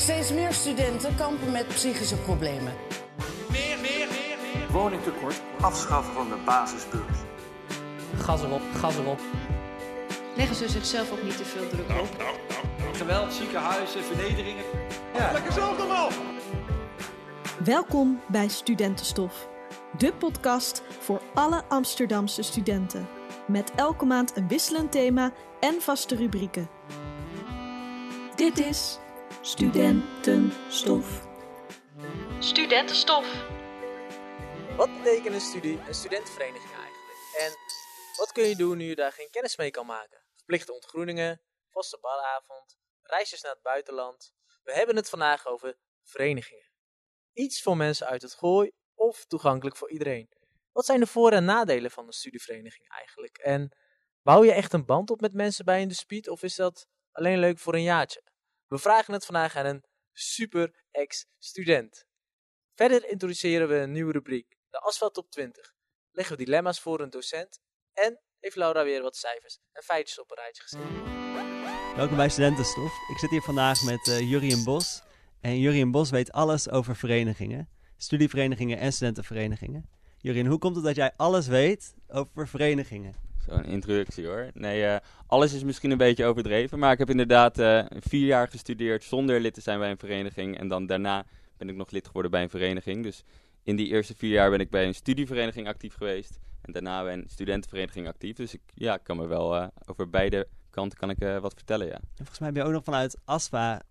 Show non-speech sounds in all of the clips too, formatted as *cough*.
Steeds meer studenten kampen met psychische problemen. Meer, meer, meer, meer. Woningtekort, afschaffen van de basisbeurs. Gas erop, gas erop. Leggen ze zichzelf ook niet te veel druk op? Geweld, ziekenhuizen, vernederingen. Ja. Lekker zelf dan wel. Welkom bij Studentenstof, de podcast voor alle Amsterdamse studenten. Met elke maand een wisselend thema en vaste rubrieken. Dit is Studentenstof. Studentenstof. Wat betekent een studie, een studentenvereniging eigenlijk? En wat kun je doen nu je daar geen kennis mee kan maken? Verplichte ontgroeningen, vaste balavond, reisjes naar het buitenland. We hebben het vandaag over verenigingen. Iets voor mensen uit het gooi of toegankelijk voor iedereen. Wat zijn de voor- en nadelen van een studievereniging eigenlijk? En bouw je echt een band op met mensen bij een dispuut of is dat alleen leuk voor een jaartje? We vragen het vandaag aan een super ex-student. Verder introduceren we een nieuwe rubriek, de Asfalt Top 20. Leggen we dilemma's voor een docent en heeft Laura weer wat cijfers en feitjes op een rijtje gezet. Welkom bij Studentenstof. Ik zit hier vandaag met uh, Jurien Bos. En Jurien Bos weet alles over verenigingen, studieverenigingen en studentenverenigingen. Jurien, hoe komt het dat jij alles weet over verenigingen? Zo'n introductie hoor. Nee, uh, alles is misschien een beetje overdreven, maar ik heb inderdaad uh, vier jaar gestudeerd zonder lid te zijn bij een vereniging. En dan daarna ben ik nog lid geworden bij een vereniging. Dus in die eerste vier jaar ben ik bij een studievereniging actief geweest. En daarna bij een studentenvereniging actief. Dus ik ja, kan me wel uh, over beide kanten kan ik, wat vertellen, ja. En volgens mij ben je ook nog vanuit ASFA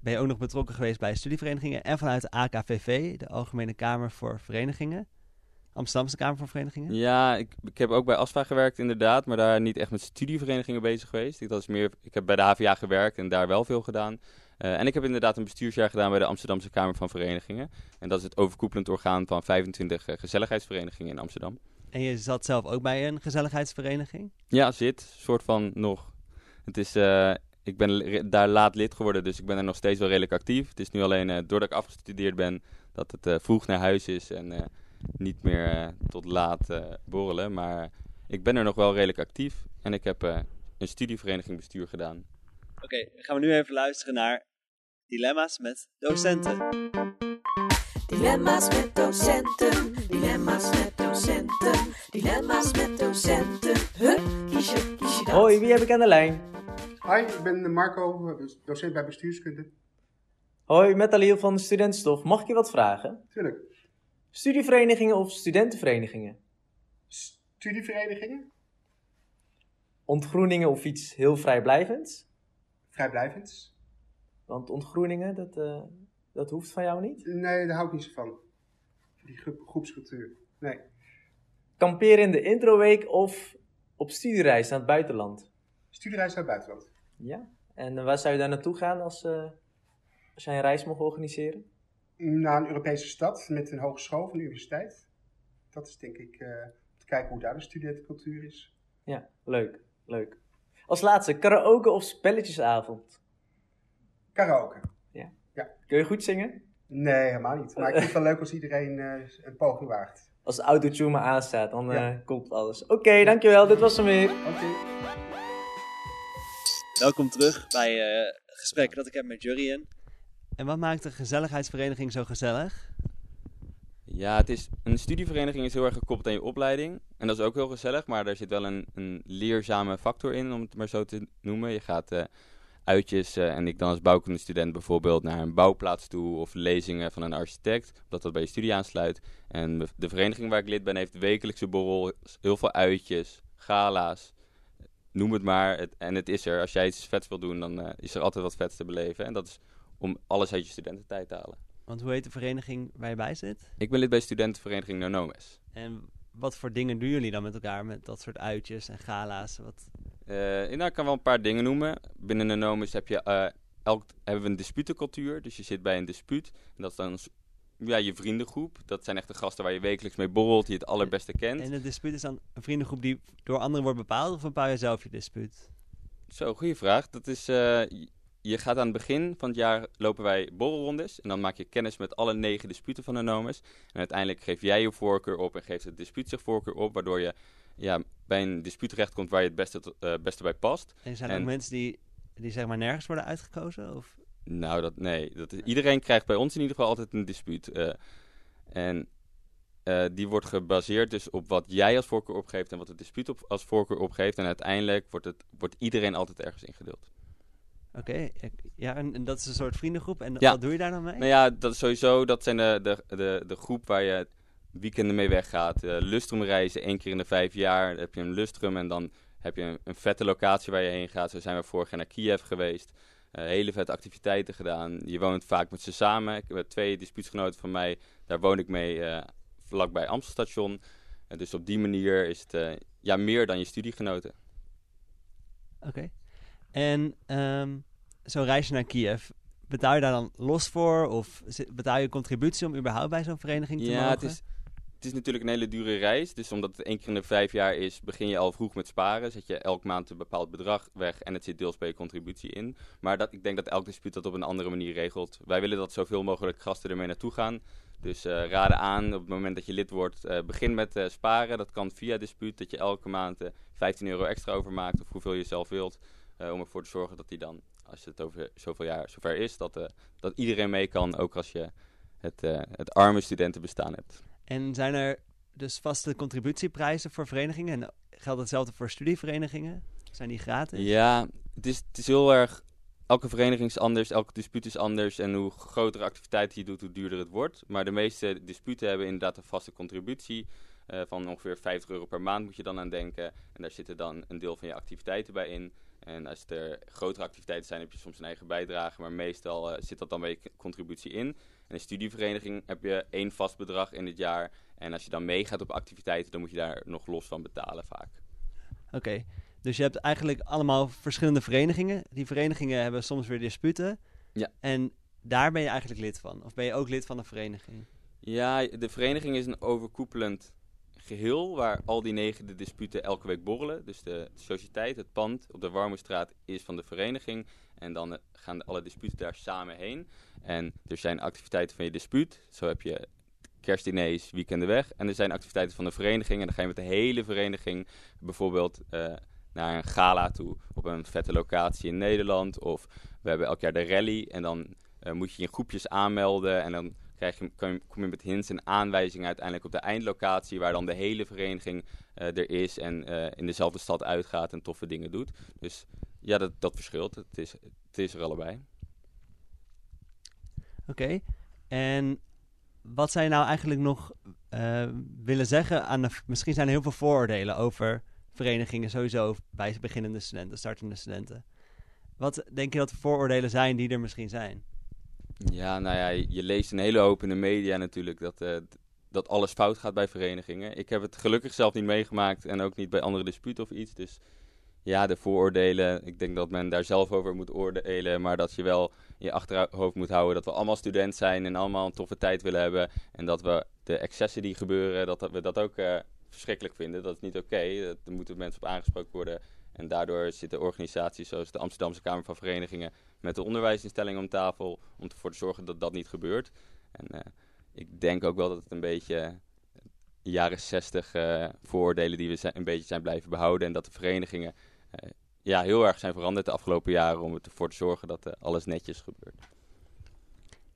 ben je ook nog betrokken geweest bij studieverenigingen. En vanuit de AKVV, de Algemene Kamer voor Verenigingen. Amsterdamse Kamer voor Verenigingen? Ja, ik, ik heb ook bij ASFA gewerkt inderdaad, maar daar niet echt met studieverenigingen bezig geweest. Ik, dat is meer, ik heb bij de HVA gewerkt en daar wel veel gedaan. Uh, en ik heb inderdaad een bestuursjaar gedaan bij de Amsterdamse Kamer van Verenigingen. En dat is het overkoepelend orgaan van 25 uh, gezelligheidsverenigingen in Amsterdam. En je zat zelf ook bij een gezelligheidsvereniging? Ja, zit. soort van nog. Het is, uh, ik ben daar laat lid geworden, dus ik ben er nog steeds wel redelijk actief. Het is nu alleen doordat ik afgestudeerd ben, dat het vroeg naar huis is en niet meer tot laat borrelen. Maar ik ben er nog wel redelijk actief en ik heb een studievereniging bestuur gedaan. Oké, okay, dan gaan we nu even luisteren naar Dilemma's met docenten. Dilemma's met docenten, dilemma's met docenten, dilemma's met docenten. Huh? Kies je, kies je dat? Hoi, wie heb ik aan de lijn? Hi, ik ben Marco, docent bij bestuurskunde. Hoi, met Aliel van de Studentenstof. Mag ik je wat vragen? Tuurlijk. Studieverenigingen of studentenverenigingen? Studieverenigingen? Ontgroeningen of iets heel vrijblijvends? Vrijblijvends. Want ontgroeningen, dat, uh, dat hoeft van jou niet? Nee, daar hou ik niet zo van. Die groep, groepscultuur. Nee. Kamperen in de introweek of op studiereis naar het buitenland? Studiereis naar het buitenland. Ja. En uh, waar zou je daar naartoe gaan als, uh, als jij een reis mocht organiseren? Naar een Europese stad met een hogeschool van de universiteit. Dat is denk ik om te kijken hoe daar de studentencultuur is. Ja, leuk. Leuk. Als laatste, karaoke of spelletjesavond? Karaoke. Ja. ja. Kun je goed zingen? Nee, helemaal niet. Maar ik vind het wel leuk als iedereen uh, een poging waagt. Als de autotune maar aanstaat, dan ja. uh, komt alles. Oké, okay, dankjewel. Dit was hem weer. Oké. Okay. Welkom terug bij uh, het gesprek dat ik heb met Jurien. En wat maakt een gezelligheidsvereniging zo gezellig? Ja, het is, een studievereniging is heel erg gekoppeld aan je opleiding. En dat is ook heel gezellig, maar daar zit wel een, een leerzame factor in, om het maar zo te noemen. Je gaat uh, uitjes, uh, en ik dan als bouwkundestudent bijvoorbeeld naar een bouwplaats toe of lezingen van een architect, omdat dat bij je studie aansluit. En de vereniging waar ik lid ben heeft wekelijkse borrel, heel veel uitjes, gala's, noem het maar. En het is er. Als jij iets vets wil doen, dan uh, is er altijd wat vets te beleven. En dat is om alles uit je studententijd te halen. Want hoe heet de vereniging waar je bij zit? Ik ben lid bij studentenvereniging Nonomes. En wat voor dingen doen jullie dan met elkaar, met dat soort uitjes en gala's? Wat... Uh, nou, ik kan wel een paar dingen noemen. Binnen Nonomes heb je, uh, elk, hebben we een disputencultuur. Dus je zit bij een dispuut. En dat is dan ja, je vriendengroep. Dat zijn echt de gasten waar je wekelijks mee borrelt, die het allerbeste kent. En de dispuut is dan een vriendengroep die door anderen wordt bepaald? Of bepaal je zelf je dispuut? Zo, goede vraag. Dat is... Uh, je gaat aan het begin van het jaar lopen wij borrelrondes. En dan maak je kennis met alle negen disputen van de nomes. En uiteindelijk geef jij je voorkeur op en geeft het dispuut zich voorkeur op. Waardoor je ja, bij een dispuut terechtkomt waar je het beste, uh, beste bij past. En zijn en, ook mensen die, die zeg maar nergens worden uitgekozen? Of? Nou, dat, nee. Dat is, iedereen krijgt bij ons in ieder geval altijd een dispuut. eh. en eh, die wordt gebaseerd dus op wat jij als voorkeur opgeeft en wat het dispuut op, als voorkeur opgeeft. En uiteindelijk wordt, het, wordt iedereen altijd ergens ingedeeld. Oké, ja, en, en dat is een soort vriendengroep. En Ja. wat doe je daar dan mee? Nou ja, dat is sowieso, dat zijn de, de, de, de groep waar je weekenden mee weggaat. Uh, Lustrum reizen, één keer in de vijf jaar. Heb je een Lustrum en dan heb je een, een vette locatie waar je heen gaat. Zo zijn we vorig jaar naar Kiev geweest. Eh, hele vette activiteiten gedaan. Je woont vaak met ze samen. Ik heb twee dispuutsgenoten van mij, daar woon ik mee eh vlakbij Amstelstation. Dus op die manier is het eh, ja, meer dan je studiegenoten. Oké. En ehm zo'n reisje naar Kiev, betaal je daar dan los voor? Of betaal je een contributie om überhaupt bij zo'n vereniging te Ja, mogen? het is, het is natuurlijk een hele dure reis. Dus omdat het één keer in de vijf jaar is, begin je al vroeg met sparen. Zet je elk maand een bepaald bedrag weg en het zit deels bij je contributie in. Maar dat, ik denk dat elk dispuut dat op een andere manier regelt. Wij willen dat zoveel mogelijk gasten ermee naartoe gaan. Dus eh, raden aan, op het moment dat je lid wordt, eh, begin met eh, sparen. Dat kan via dispuut, dat je elke maand eh, 15 euro extra overmaakt, of hoeveel je zelf wilt. Eh, om ervoor te zorgen dat die dan, als het over zoveel jaar zover is, dat, eh, dat iedereen mee kan. Ook als je het, eh, het arme studentenbestaan hebt. En zijn er dus vaste contributieprijzen voor verenigingen? En geldt hetzelfde voor studieverenigingen? Zijn die gratis? Ja, het is, het is heel erg. Elke vereniging is anders, elke dispuut is anders. En hoe grotere activiteiten je doet, hoe duurder het wordt. Maar de meeste disputen hebben inderdaad een vaste contributie. van ongeveer 50 euro per maand moet je dan aan denken. En daar zitten dan een deel van je activiteiten bij in. En als er grotere activiteiten zijn, heb je soms een eigen bijdrage. Maar meestal eh, zit dat dan bij je contributie in. En een studievereniging heb je één vast bedrag in het jaar. En als je dan meegaat op activiteiten, dan moet je daar nog los van betalen vaak. Oké, dus je hebt eigenlijk allemaal verschillende verenigingen. Die verenigingen hebben soms weer disputen. Ja. En daar ben je eigenlijk lid van? Of ben je ook lid van een vereniging? Ja, de vereniging is een overkoepelend geheel waar al die negen de disputen elke week borrelen. Dus de sociëteit, het pand op de Warmoestraat is van de vereniging. En dan eh, gaan alle disputen daar samen heen. En er zijn activiteiten van je dispuut. Zo heb je kerstdiners, weekenden weg. En er zijn activiteiten van de vereniging. En dan ga je met de hele vereniging bijvoorbeeld eh, naar een gala toe. Op een vette locatie in Nederland. Of we hebben elk jaar de rally. En dan eh, moet je je groepjes aanmelden. En dan krijg je, kom je met hints en aanwijzingen uiteindelijk op de eindlocatie. Waar dan de hele vereniging eh, er is. En eh, in dezelfde stad uitgaat en toffe dingen doet. Dus ja, dat, dat verschilt. Het is, het is er allebei. Oké. En wat je nou eigenlijk nog eh, willen zeggen aan de... Misschien zijn er heel veel vooroordelen over verenigingen sowieso bij beginnende studenten, startende studenten. Wat denk je dat de vooroordelen zijn die er misschien zijn? Ja, nou ja, je leest een hele hoop in de media natuurlijk dat, eh, dat alles fout gaat bij verenigingen. Ik heb het gelukkig zelf niet meegemaakt en ook niet bij andere disputen of iets. Dus ja, de vooroordelen, ik denk dat men daar zelf over moet oordelen. Maar dat je wel je achterhoofd moet houden dat we allemaal student zijn en allemaal een toffe tijd willen hebben. En dat we de excessen die gebeuren, dat, we dat ook eh, verschrikkelijk vinden. Dat is niet oké, dat- daar moeten mensen op aangesproken worden. En daardoor zitten organisaties zoals de Amsterdamse Kamer van Verenigingen met de onderwijsinstellingen om tafel om ervoor te zorgen dat dat niet gebeurt. En eh, ik denk ook wel dat het een beetje eh, jaren zestig eh, vooroordelen die we een beetje zijn blijven behouden. En dat de verenigingen ja, heel erg zijn veranderd de afgelopen jaren om ervoor te zorgen dat alles netjes gebeurt.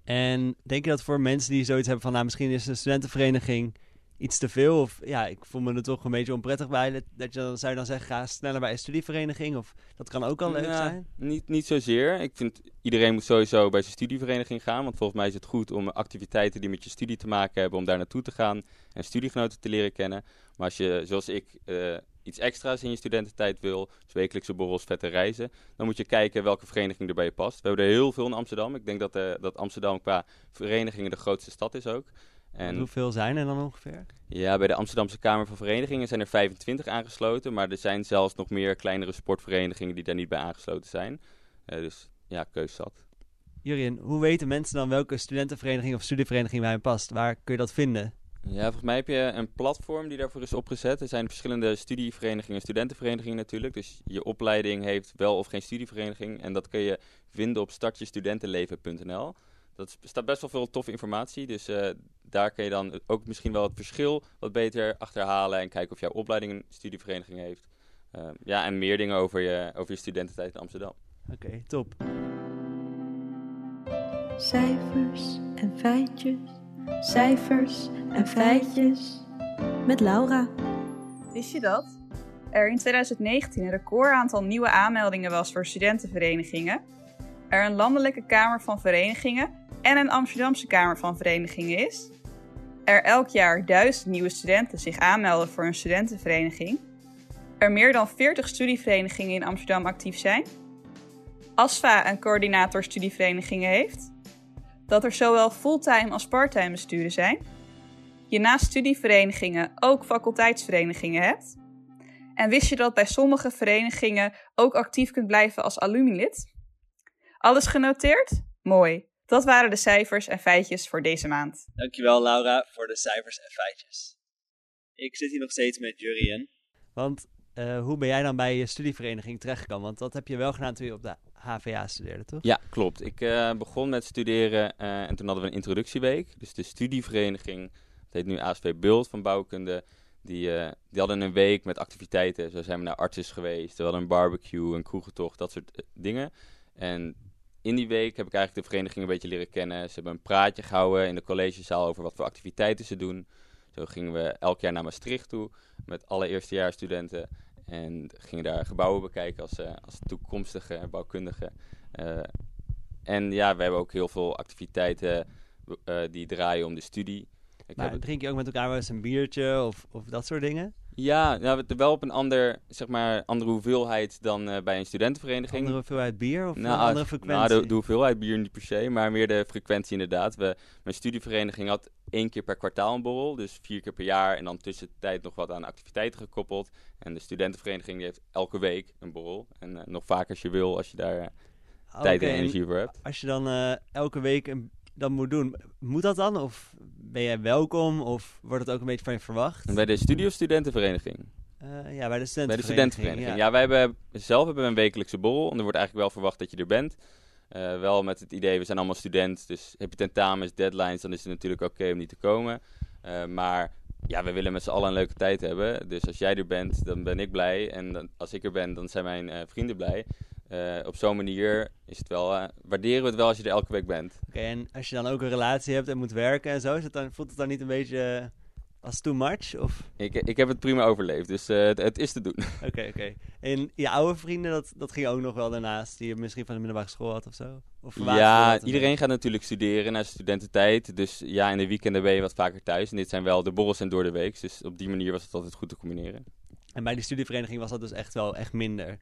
En denk je dat voor mensen die zoiets hebben van, nou, misschien is een studentenvereniging iets te veel? Of ja, ik voel me er toch een beetje onprettig bij. Dat, je dan, zou je dan zeggen, ga sneller bij een studievereniging? Of dat kan ook al leuk Ja, zijn? Niet, niet zozeer. Ik vind iedereen moet sowieso bij zijn studievereniging gaan. Want volgens mij is het goed om activiteiten die met je studie te maken hebben, om daar naartoe te gaan en studiegenoten te leren kennen. Maar als je, zoals ik, eh, iets extra's in je studententijd wil, dus wekelijkse borrels, vette reizen, dan moet je kijken welke vereniging er bij je past. We hebben er heel veel in Amsterdam. Ik denk dat, eh, dat Amsterdam qua verenigingen de grootste stad is ook. En hoeveel zijn er dan ongeveer? Ja, bij de Amsterdamse Kamer van Verenigingen zijn er 25 aangesloten. Maar er zijn zelfs nog meer kleinere sportverenigingen die daar niet bij aangesloten zijn. Eh, dus ja, keus zat. Jurien, hoe weten mensen dan welke studentenvereniging of studievereniging bij hen past? Waar kun je dat vinden? Ja, volgens mij heb je een platform die daarvoor is opgezet. Er zijn verschillende studieverenigingen en studentenverenigingen natuurlijk. Dus je opleiding heeft wel of geen studievereniging. En dat kun je vinden op startjestudentenleven.nl. Dat is- staat best wel veel toffe informatie. Dus eh, daar kun je dan ook misschien wel het verschil wat beter achterhalen. En kijken of jouw opleiding een studievereniging heeft. Eh, ja, en meer dingen over je, over je studententijd in Amsterdam. Oké, top. Cijfers en feitjes, cijfers en feitjes. Met Laura. Wist je dat? Er in 2019 een record aantal nieuwe aanmeldingen was voor studentenverenigingen. Er een landelijke Kamer van Verenigingen en een Amsterdamse Kamer van Verenigingen is. Er elk jaar duizend nieuwe studenten zich aanmelden voor een studentenvereniging. Er meer dan 40 studieverenigingen in Amsterdam actief zijn. ASFA een coördinator studieverenigingen heeft. Dat er zowel fulltime als parttime besturen zijn. Je naast studieverenigingen ook faculteitsverenigingen hebt. En wist je dat bij sommige verenigingen ook actief kunt blijven als alumnilid? Alles genoteerd? Mooi. Dat waren de cijfers en feitjes voor deze maand. Dankjewel Laura voor de cijfers en feitjes. Ik zit hier nog steeds met Jurien. Want uh, hoe ben jij dan bij je studievereniging terechtgekomen? Want dat heb je wel gedaan toen je op de HVA studeerde, toch? Ja, klopt. Ik uh, begon met studeren uh, en toen hadden we een introductieweek. Dus de studievereniging, dat heet nu ASV Bult van bouwkunde, die, die hadden een week met activiteiten. Zo zijn we naar artsen geweest, we hadden een barbecue, een kroegentocht, dat soort dingen. En in die week heb ik eigenlijk de vereniging een beetje leren kennen. Ze hebben een praatje gehouden in de collegezaal over wat voor activiteiten ze doen. Zo gingen we elk jaar naar Maastricht toe met alle eerstejaarsstudenten. En gingen daar gebouwen bekijken als, uh, als toekomstige bouwkundigen. Uh, en ja, we hebben ook heel veel activiteiten uh, die draaien om de studie. Ik maar heb... drink je ook met elkaar wel eens een biertje of, of dat soort dingen? Ja, nou, wel op een ander, zeg maar, andere hoeveelheid dan uh, bij een studentenvereniging. Andere hoeveelheid bier of nou, andere frequentie? Nou, de, de, hoeveelheid bier niet per se, maar meer de frequentie inderdaad. We, mijn studievereniging had één keer per kwartaal een borrel, dus vier keer per jaar. En dan tussentijd nog wat aan activiteiten gekoppeld. En de studentenvereniging die heeft elke week een borrel. En uh, nog vaker als je wil, als je daar uh, tijd en energie voor hebt. Als je dan elke week een dat moet doen. Moet dat dan? Of ben jij welkom? Of wordt het ook een beetje van je verwacht? Bij de Studio Studentenvereniging. Uh, ja, bij de studentenvereniging. Bij de studentenvereniging. Ja. ja, wij hebben zelf hebben we een wekelijkse borrel. En er wordt eigenlijk wel verwacht dat je er bent. Uh, wel met het idee, we zijn allemaal student. Dus heb je tentamens, deadlines, dan is het natuurlijk oké okay om niet te komen. Uh, maar ja, we willen met z'n allen een leuke tijd hebben. Dus als jij er bent, dan ben ik blij. En dan, als ik er ben, dan zijn mijn vrienden blij. Uh, op zo'n manier is het wel, uh, waarderen we het wel als je er elke week bent. Oké, okay, en als je dan ook een relatie hebt en moet werken en zo, is het dan, voelt het dan niet een beetje uh, als too much? Of? Ik, ik heb het prima overleefd, dus het, het, is te doen. Oké, oké. Okay. *laughs* En je oude vrienden, dat, dat ging ook nog wel daarnaast, die je misschien van de middelbare school had of zo? Of ja, iedereen gaat natuurlijk studeren na studententijd. Dus ja, in de weekenden ben je wat vaker thuis. En dit zijn wel de borrels en door de week. Dus op die manier was het altijd goed te combineren. En bij die studievereniging was dat dus echt wel echt minder?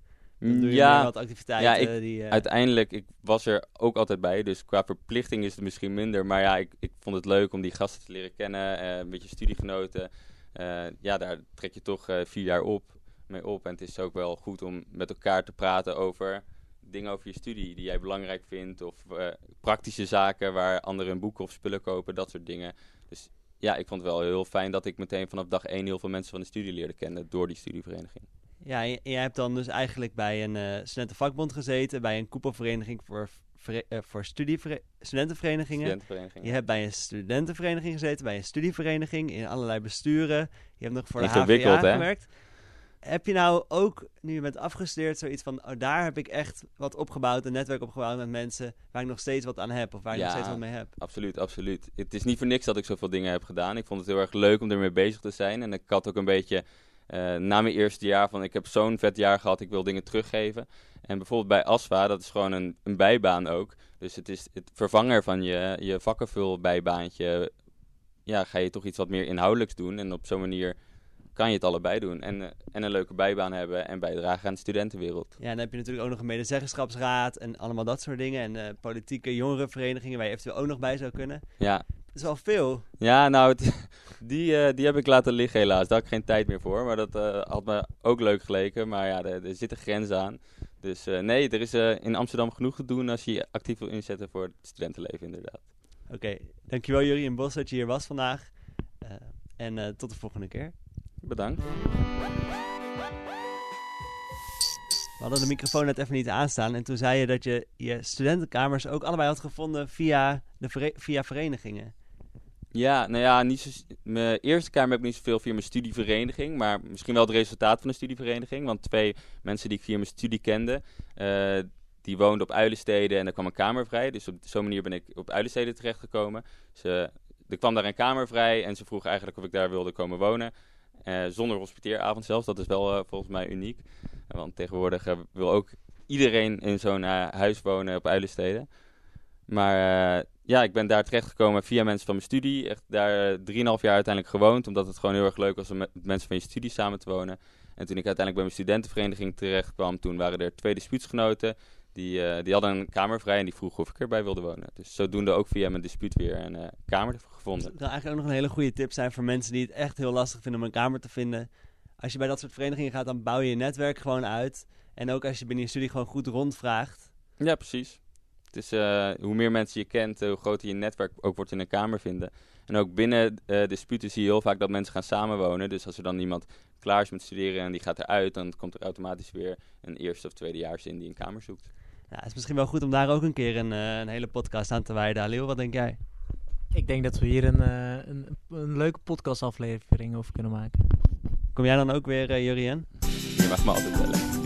Ja, wat activiteiten. Ja, ik, die, uh... uiteindelijk, ik was er ook altijd bij. Dus qua verplichting is het misschien minder. Maar ja, ik, ik vond het leuk om die gasten te leren kennen. Uh, een beetje studiegenoten. Uh, ja, daar trek je toch vier jaar op, mee op. En het is ook wel goed om met elkaar te praten over dingen over je studie die jij belangrijk vindt. Of praktische zaken waar anderen een boek of spullen kopen. Dat soort dingen. Dus ja, ik vond het wel heel fijn dat ik meteen vanaf dag één heel veel mensen van de studie leerde kennen door die studievereniging. Ja, en jij hebt dan dus eigenlijk bij een uh, studentenvakbond gezeten, bij een koepelvereniging voor, uh, voor studentenverenigingen. studentenverenigingen. Je hebt bij een studentenvereniging gezeten, bij een studievereniging, in allerlei besturen. Je hebt nog voor de HVA gewerkt. Heb je nou ook, nu je bent afgestudeerd, zoiets van, oh, daar heb ik echt wat opgebouwd, een netwerk opgebouwd met mensen waar ik nog steeds wat aan heb of waar ik nog steeds wat mee heb? absoluut, absoluut. Het is niet voor niks dat ik zoveel dingen heb gedaan. Ik vond het heel erg leuk om ermee bezig te zijn en ik had ook een beetje na mijn eerste jaar van ik heb zo'n vet jaar gehad, ik wil dingen teruggeven. En bijvoorbeeld bij ASFA, dat is gewoon een, een bijbaan ook. Dus het is het vervanger van je, je vakkenvul bijbaantje. Ja, ga je toch iets wat meer inhoudelijks doen. En op zo'n manier kan je het allebei doen. En, eh, en een leuke bijbaan hebben en bijdragen aan de studentenwereld. Ja, dan heb je natuurlijk ook nog een medezeggenschapsraad en allemaal dat soort dingen. En uh, politieke jongerenverenigingen waar je eventueel ook nog bij zou kunnen. Ja, is wel veel. Ja, nou, *laughs* die, uh, die heb ik laten liggen helaas. Daar had ik geen tijd meer voor. Maar dat uh, had me ook leuk geleken. Maar ja, er, er zitten grenzen aan. Dus uh, nee, er is in Amsterdam genoeg te doen als je je actief wil inzetten voor het studentenleven inderdaad. Oké, okay. dankjewel Jurien Bos dat je hier was vandaag. en tot de volgende keer. Bedankt. We hadden de microfoon net even niet aanstaan. En toen zei je dat je je studentenkamers ook allebei had gevonden via, de via verenigingen. Ja, nou ja, niet zo, mijn eerste kamer heb ik niet zoveel via mijn studievereniging, maar misschien wel het resultaat van de studievereniging. Want twee mensen die ik via mijn studie kende, uh, die woonde op Uilensteden en er kwam een kamer vrij. Dus op zo'n manier ben ik op Uilensteden terechtgekomen. Ze, er kwam daar een kamer vrij en ze vroeg eigenlijk of ik daar wilde komen wonen. Uh, zonder hospiteeravond zelfs, dat is wel uh, volgens mij uniek. Want tegenwoordig wil ook iedereen in zo'n huis wonen op Uilensteden. Maar ja, ik ben daar terechtgekomen via mensen van mijn studie. Echt daar 3,5 jaar uiteindelijk gewoond, omdat het gewoon heel erg leuk was om met mensen van je studie samen te wonen. En toen ik uiteindelijk bij mijn studentenvereniging terecht kwam, toen waren er twee dispuutsgenoten. Die, uh, die hadden een kamer vrij en die vroegen of ik erbij wilde wonen. Dus zodoende ook via mijn dispuut weer een uh, kamer gevonden. Dat zou eigenlijk ook nog een hele goede tip zijn voor mensen die het echt heel lastig vinden om een kamer te vinden. Als je bij dat soort verenigingen gaat, dan bouw je je netwerk gewoon uit. En ook als je binnen je studie gewoon goed rondvraagt. Ja, precies. Het is, uh, hoe meer mensen je kent, hoe groter je netwerk ook wordt in een kamer vinden. En ook binnen uh, disputen zie je heel vaak dat mensen gaan samenwonen. Dus als er dan iemand klaar is met studeren en die gaat eruit, dan komt er automatisch weer een eerste of tweedejaars in die een kamer zoekt. Ja, het is misschien wel goed om daar ook een keer een, uh, een hele podcast aan te wijden. Aleel, wat denk jij? Ik denk dat we hier een, uh, een, een leuke podcastaflevering over kunnen maken. Kom jij dan ook weer, uh, Jurien? Je mag me altijd bellen.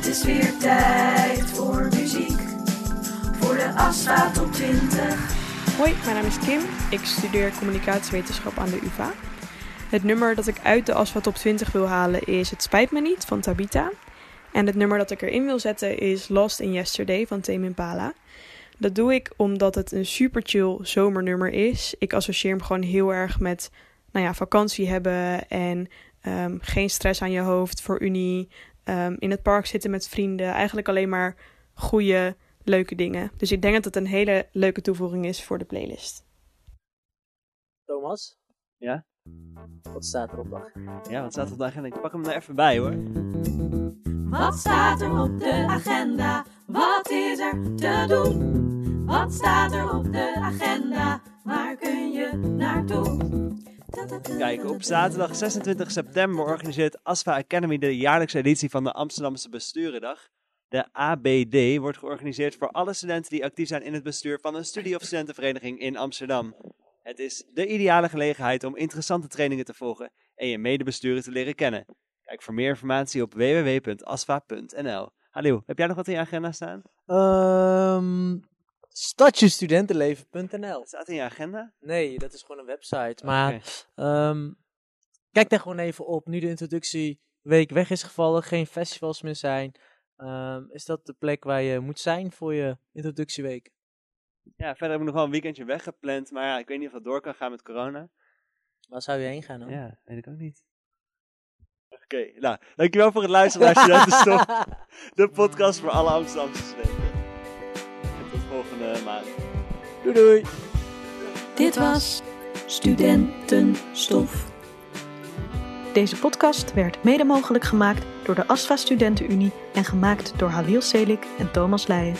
Het is weer tijd voor muziek. Voor de Astra Top 20. Hoi, mijn naam is Kim. Ik studeer communicatiewetenschap aan de UvA. Het nummer dat ik uit de Asfa Top 20 wil halen is Het Spijt Me Niet van Tabita. En het nummer dat ik erin wil zetten is Lost in Yesterday van Tame Impala. Dat doe ik omdat het een super chill zomernummer is. Ik associeer hem gewoon heel erg met nou ja, vakantie hebben en um, geen stress aan je hoofd voor unie. Um, in het park zitten met vrienden. Eigenlijk alleen maar goede, leuke dingen. Dus ik denk dat het een hele leuke toevoeging is voor de playlist. Thomas? Ja? Wat staat er op de agenda? Ja, wat staat er op de agenda? Ik pak hem er even bij hoor. Wat staat er op de agenda? Wat is er te doen? Wat staat er op de agenda? Waar kun je naartoe? Kijk, op zaterdag 26 september organiseert ASFA Academy de jaarlijkse editie van de Amsterdamse Besturendag. De ABD wordt georganiseerd voor alle studenten die actief zijn in het bestuur van een studie- of studentenvereniging in Amsterdam. Het is de ideale gelegenheid om interessante trainingen te volgen en je medebesturen te leren kennen. Kijk voor meer informatie op www.asfa.nl. Hallo, heb jij nog wat in je agenda staan? Um, Stadjestudentenleven.nl Staat in je agenda? Nee, dat is gewoon een website. Maar okay. um, kijk daar gewoon even op. Nu de introductieweek weg is gevallen, geen festivals meer zijn. Um, is dat de plek waar je moet zijn voor je introductieweek? Ja, verder heb ik nog wel een weekendje weggepland. Maar ja, ik weet niet of dat door kan gaan met corona. Waar zou je heen gaan dan? Ja, weet ik ook niet. Oké, okay, nou, dankjewel voor het luisteren naar *laughs* Studentenstop. de podcast voor alle Amsterdamse studenten. Volgende maand. Doei doei. Dit was Studentenstof. Deze podcast werd mede mogelijk gemaakt door de ASFA Studentenunie en gemaakt door Halil Selik en Thomas Leijen.